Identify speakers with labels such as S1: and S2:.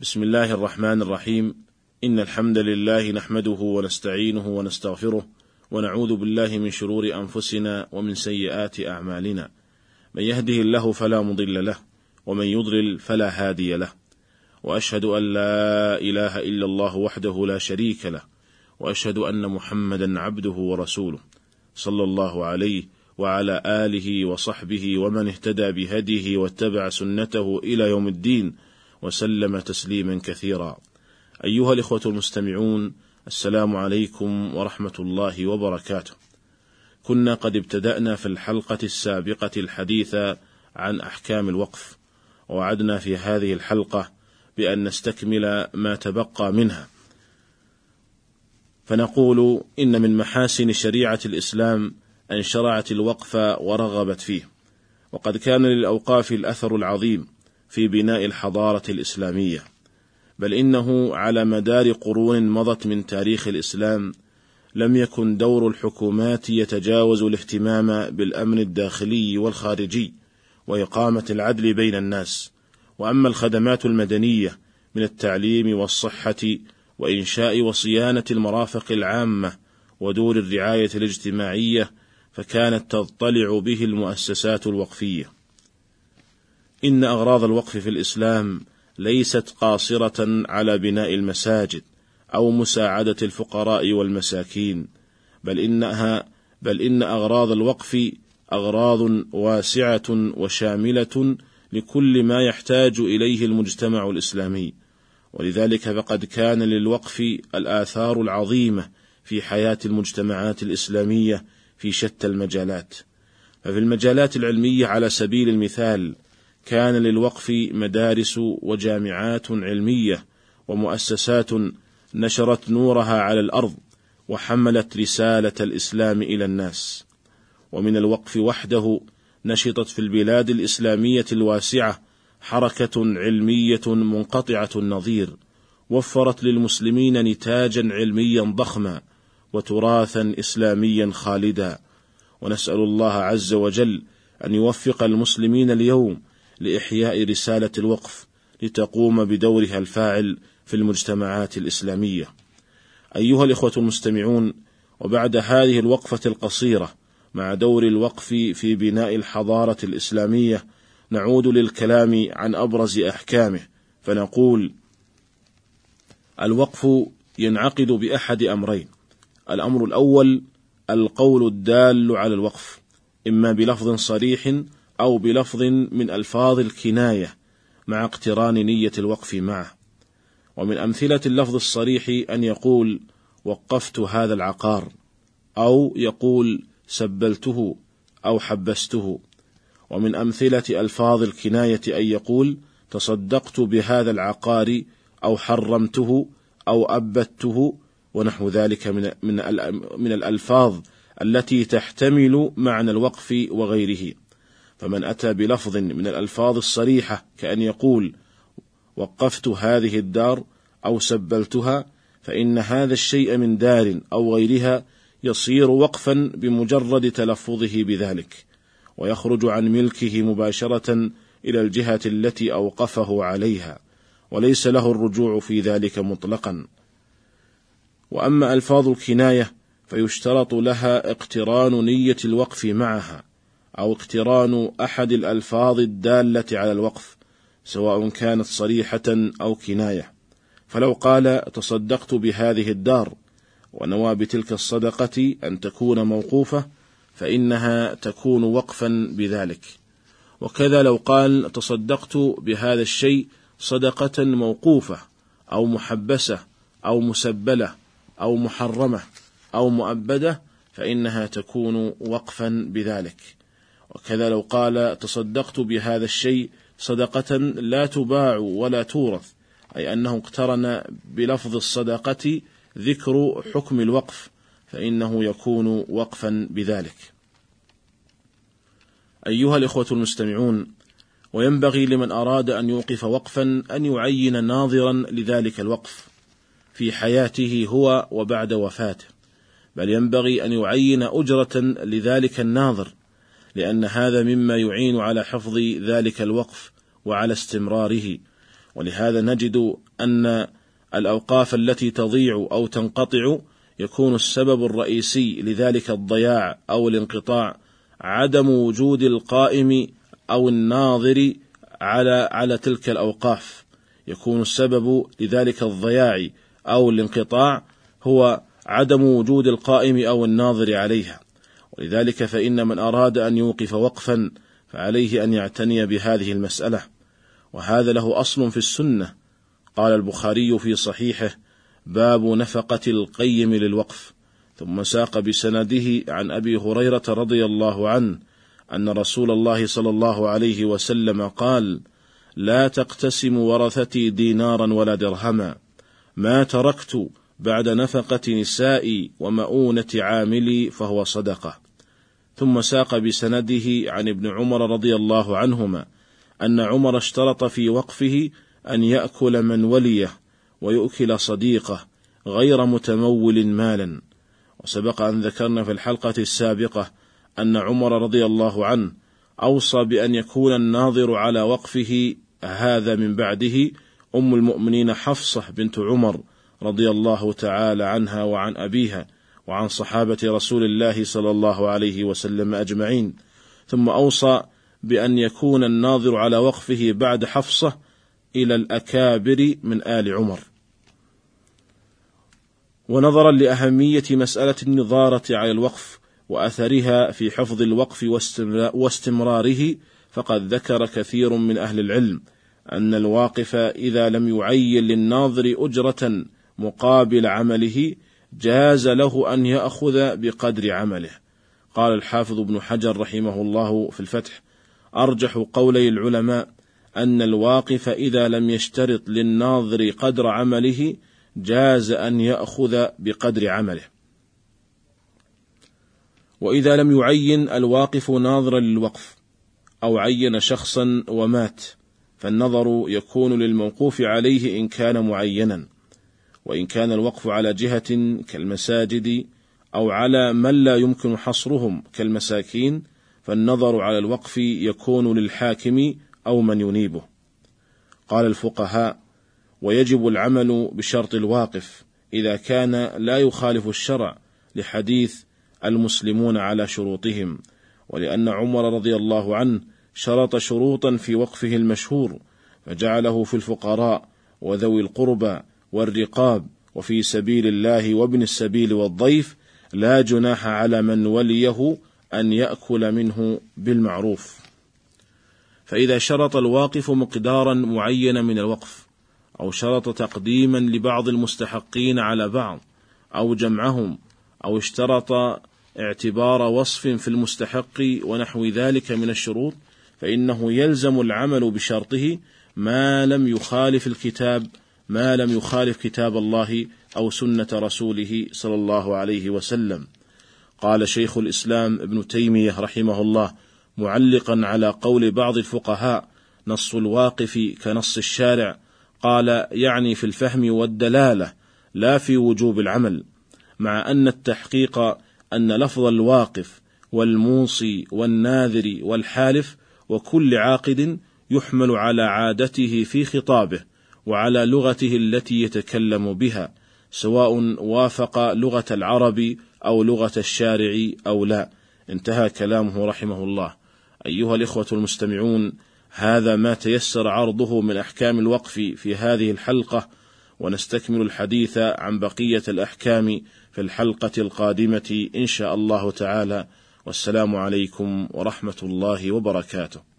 S1: بسم الله الرحمن الرحيم. إن الحمد لله نحمده ونستعينه ونستغفره ونعوذ بالله من شرور أنفسنا ومن سيئات أعمالنا. من يهده الله فلا مضل له ومن يضلل فلا هادي له. وأشهد أن لا إله إلا الله وحده لا شريك له. وأشهد أن محمدا عبده ورسوله. صلى الله عليه وعلى آله وصحبه ومن اهتدى بهديه واتبع سنته إلى يوم الدين. وسلم تسليما كثيرا. أيها الإخوة المستمعون السلام عليكم ورحمة الله وبركاته. كنا قد ابتدأنا في الحلقة السابقة الحديث عن أحكام الوقف ووعدنا في هذه الحلقة بأن نستكمل ما تبقى منها. فنقول إن من محاسن شريعة الإسلام أن شرعت الوقف ورغبت فيه وقد كان للأوقاف الأثر العظيم في بناء الحضارة الإسلامية بل إنه على مدار قرون مضت من تاريخ الإسلام لم يكن دور الحكومات يتجاوز الاهتمام بالأمن الداخلي والخارجي وإقامة العدل بين الناس. وأما الخدمات المدنية من التعليم والصحة وإنشاء وصيانة المرافق العامة ودور الرعاية الاجتماعية فكانت تضطلع به المؤسسات الوقفية. إن أغراض الوقف في الإسلام ليست قاصرة على بناء المساجد أو مساعدة الفقراء والمساكين، بل إنها بل إن أغراض الوقف أغراض واسعة وشاملة لكل ما يحتاج إليه المجتمع الإسلامي، ولذلك فقد كان للوقف الآثار العظيمة في حياة المجتمعات الإسلامية في شتى المجالات. ففي المجالات العلمية على سبيل المثال كان للوقف مدارس وجامعات علمية ومؤسسات نشرت نورها على الأرض وحملت رسالة الإسلام إلى الناس. ومن الوقف وحده نشطت في البلاد الإسلامية الواسعة حركة علمية منقطعة النظير وفرت للمسلمين نتاجا علميا ضخما وتراثا اسلاميا خالدا. ونسأل الله عز وجل أن يوفق المسلمين اليوم لإحياء رسالة الوقف لتقوم بدورها الفاعل في المجتمعات الإسلامية. أيها الإخوة المستمعون، وبعد هذه الوقفة القصيرة مع دور الوقف في بناء الحضارة الإسلامية، نعود للكلام عن أبرز أحكامه، فنقول: الوقف ينعقد بأحد أمرين. الأمر الأول القول الدال على الوقف، إما بلفظ صريح أو بلفظ من ألفاظ الكناية مع اقتران نية الوقف معه. ومن أمثلة اللفظ الصريح أن يقول وقفت هذا العقار أو يقول سبلته أو حبسته. ومن أمثلة ألفاظ الكناية أن يقول تصدقت بهذا العقار أو حرمته أو أبته ونحو ذلك من من الألفاظ التي تحتمل معنى الوقف وغيره. فمن أتى بلفظ من الألفاظ الصريحة كأن يقول وقفت هذه الدار أو سبلتها فإن هذا الشيء من دار أو غيرها يصير وقفا بمجرد تلفظه بذلك ويخرج عن ملكه مباشرة إلى الجهة التي أوقفه عليها وليس له الرجوع في ذلك مطلقا. وأما ألفاظ الكناية فيشترط لها اقتران نية الوقف معها. أو اقتران أحد الألفاظ الدالة على الوقف سواء كانت صريحة أو كناية. فلو قال تصدقت بهذه الدار ونوى بتلك الصدقة أن تكون موقوفة فإنها تكون وقفا بذلك. وكذا لو قال تصدقت بهذا الشيء صدقة موقوفة أو محبسة أو مسبلة أو محرمة أو مؤبدة فإنها تكون وقفا بذلك. وكذا لو قال تصدقت بهذا الشيء صدقة لا تباع ولا تورث أي أنه اقترن بلفظ الصدقة ذكر حكم الوقف فإنه يكون وقفا بذلك. أيها الإخوة المستمعون، وينبغي لمن أراد أن يوقف وقفا أن يعين ناظرا لذلك الوقف في حياته هو وبعد وفاته، بل ينبغي أن يعين أجرة لذلك الناظر لأن هذا مما يعين على حفظ ذلك الوقف وعلى استمراره. ولهذا نجد أن الأوقاف التي تضيع أو تنقطع يكون السبب الرئيسي لذلك الضياع أو الانقطاع عدم وجود القائم أو الناظر على على تلك الأوقاف. يكون السبب لذلك الضياع أو الانقطاع هو عدم وجود القائم أو الناظر عليها. ولذلك فإن من أراد أن يوقف وقفا فعليه أن يعتني بهذه المسألة وهذا له أصل في السنة. قال البخاري في صحيحه باب نفقة القيم للوقف ثم ساق بسنده عن أبي هريرة رضي الله عنه أن رسول الله صلى الله عليه وسلم قال لا تقتسم ورثتي دينارا ولا درهما. ما تركت بعد نفقة نسائي ومؤونة عاملي فهو صدقة ثم ساق بسنده عن ابن عمر رضي الله عنهما أن عمر اشترط في وقفه أن يأكل من وليه ويؤكل صديقه غير متمول مالا. وسبق أن ذكرنا في الحلقة السابقة أن عمر رضي الله عنه أوصى بأن يكون الناظر على وقفه هذا من بعده أم المؤمنين حفصة بنت عمر رضي الله تعالى عنها وعن أبيها وعن صحابة رسول الله صلى الله عليه وسلم أجمعين ثم أوصى بأن يكون الناظر على وقفه بعد حفصة إلى الأكابر من آل عمر. ونظرا لأهمية مسألة النظارة على الوقف وأثرها في حفظ الوقف واستمراره فقد ذكر كثير من أهل العلم أن الواقف إذا لم يعين للناظر أجرة مقابل عمله جاز له أن يأخذ بقدر عمله. قال الحافظ ابن حجر رحمه الله في الفتح أرجح قولي العلماء أن الواقف إذا لم يشترط للناظر قدر عمله جاز أن يأخذ بقدر عمله. وإذا لم يعين الواقف ناظرا للوقف أو عين شخصا ومات فالنظر يكون للموقوف عليه إن كان معينا. وإن كان الوقف على جهة كالمساجد أو على من لا يمكن حصرهم كالمساكين فالنظر على الوقف يكون للحاكم أو من ينيبه. قال الفقهاء ويجب العمل بشرط الواقف إذا كان لا يخالف الشرع لحديث المسلمون على شروطهم ولأن عمر رضي الله عنه شرط شروطا في وقفه المشهور فجعله في الفقراء وذوي القربى والرقاب وفي سبيل الله وابن السبيل والضيف لا جناح على من وليه أن يأكل منه بالمعروف. فإذا شرط الواقف مقدارا معينا من الوقف أو شرط تقديما لبعض المستحقين على بعض أو جمعهم أو اشترط اعتبار وصف في المستحق ونحو ذلك من الشروط فإنه يلزم العمل بشرطه ما لم يخالف الكتاب ما لم يخالف كتاب الله أو سنة رسوله صلى الله عليه وسلم. قال شيخ الإسلام ابن تيمية رحمه الله معلقا على قول بعض الفقهاء نص الواقف كنص الشارع. قال يعني في الفهم والدلالة لا في وجوب العمل. مع أن التحقيق أن لفظ الواقف والموصي والناذر والحالف وكل عاقد يحمل على عادته في خطابه. وعلى لغته التي يتكلم بها سواء وافق لغة العرب أو لغة الشارع أو لا. انتهى كلامه رحمه الله. أيها الإخوة المستمعون هذا ما تيسر عرضه من أحكام الوقف في هذه الحلقة ونستكمل الحديث عن بقية الأحكام في الحلقة القادمة إن شاء الله تعالى. والسلام عليكم ورحمة الله وبركاته.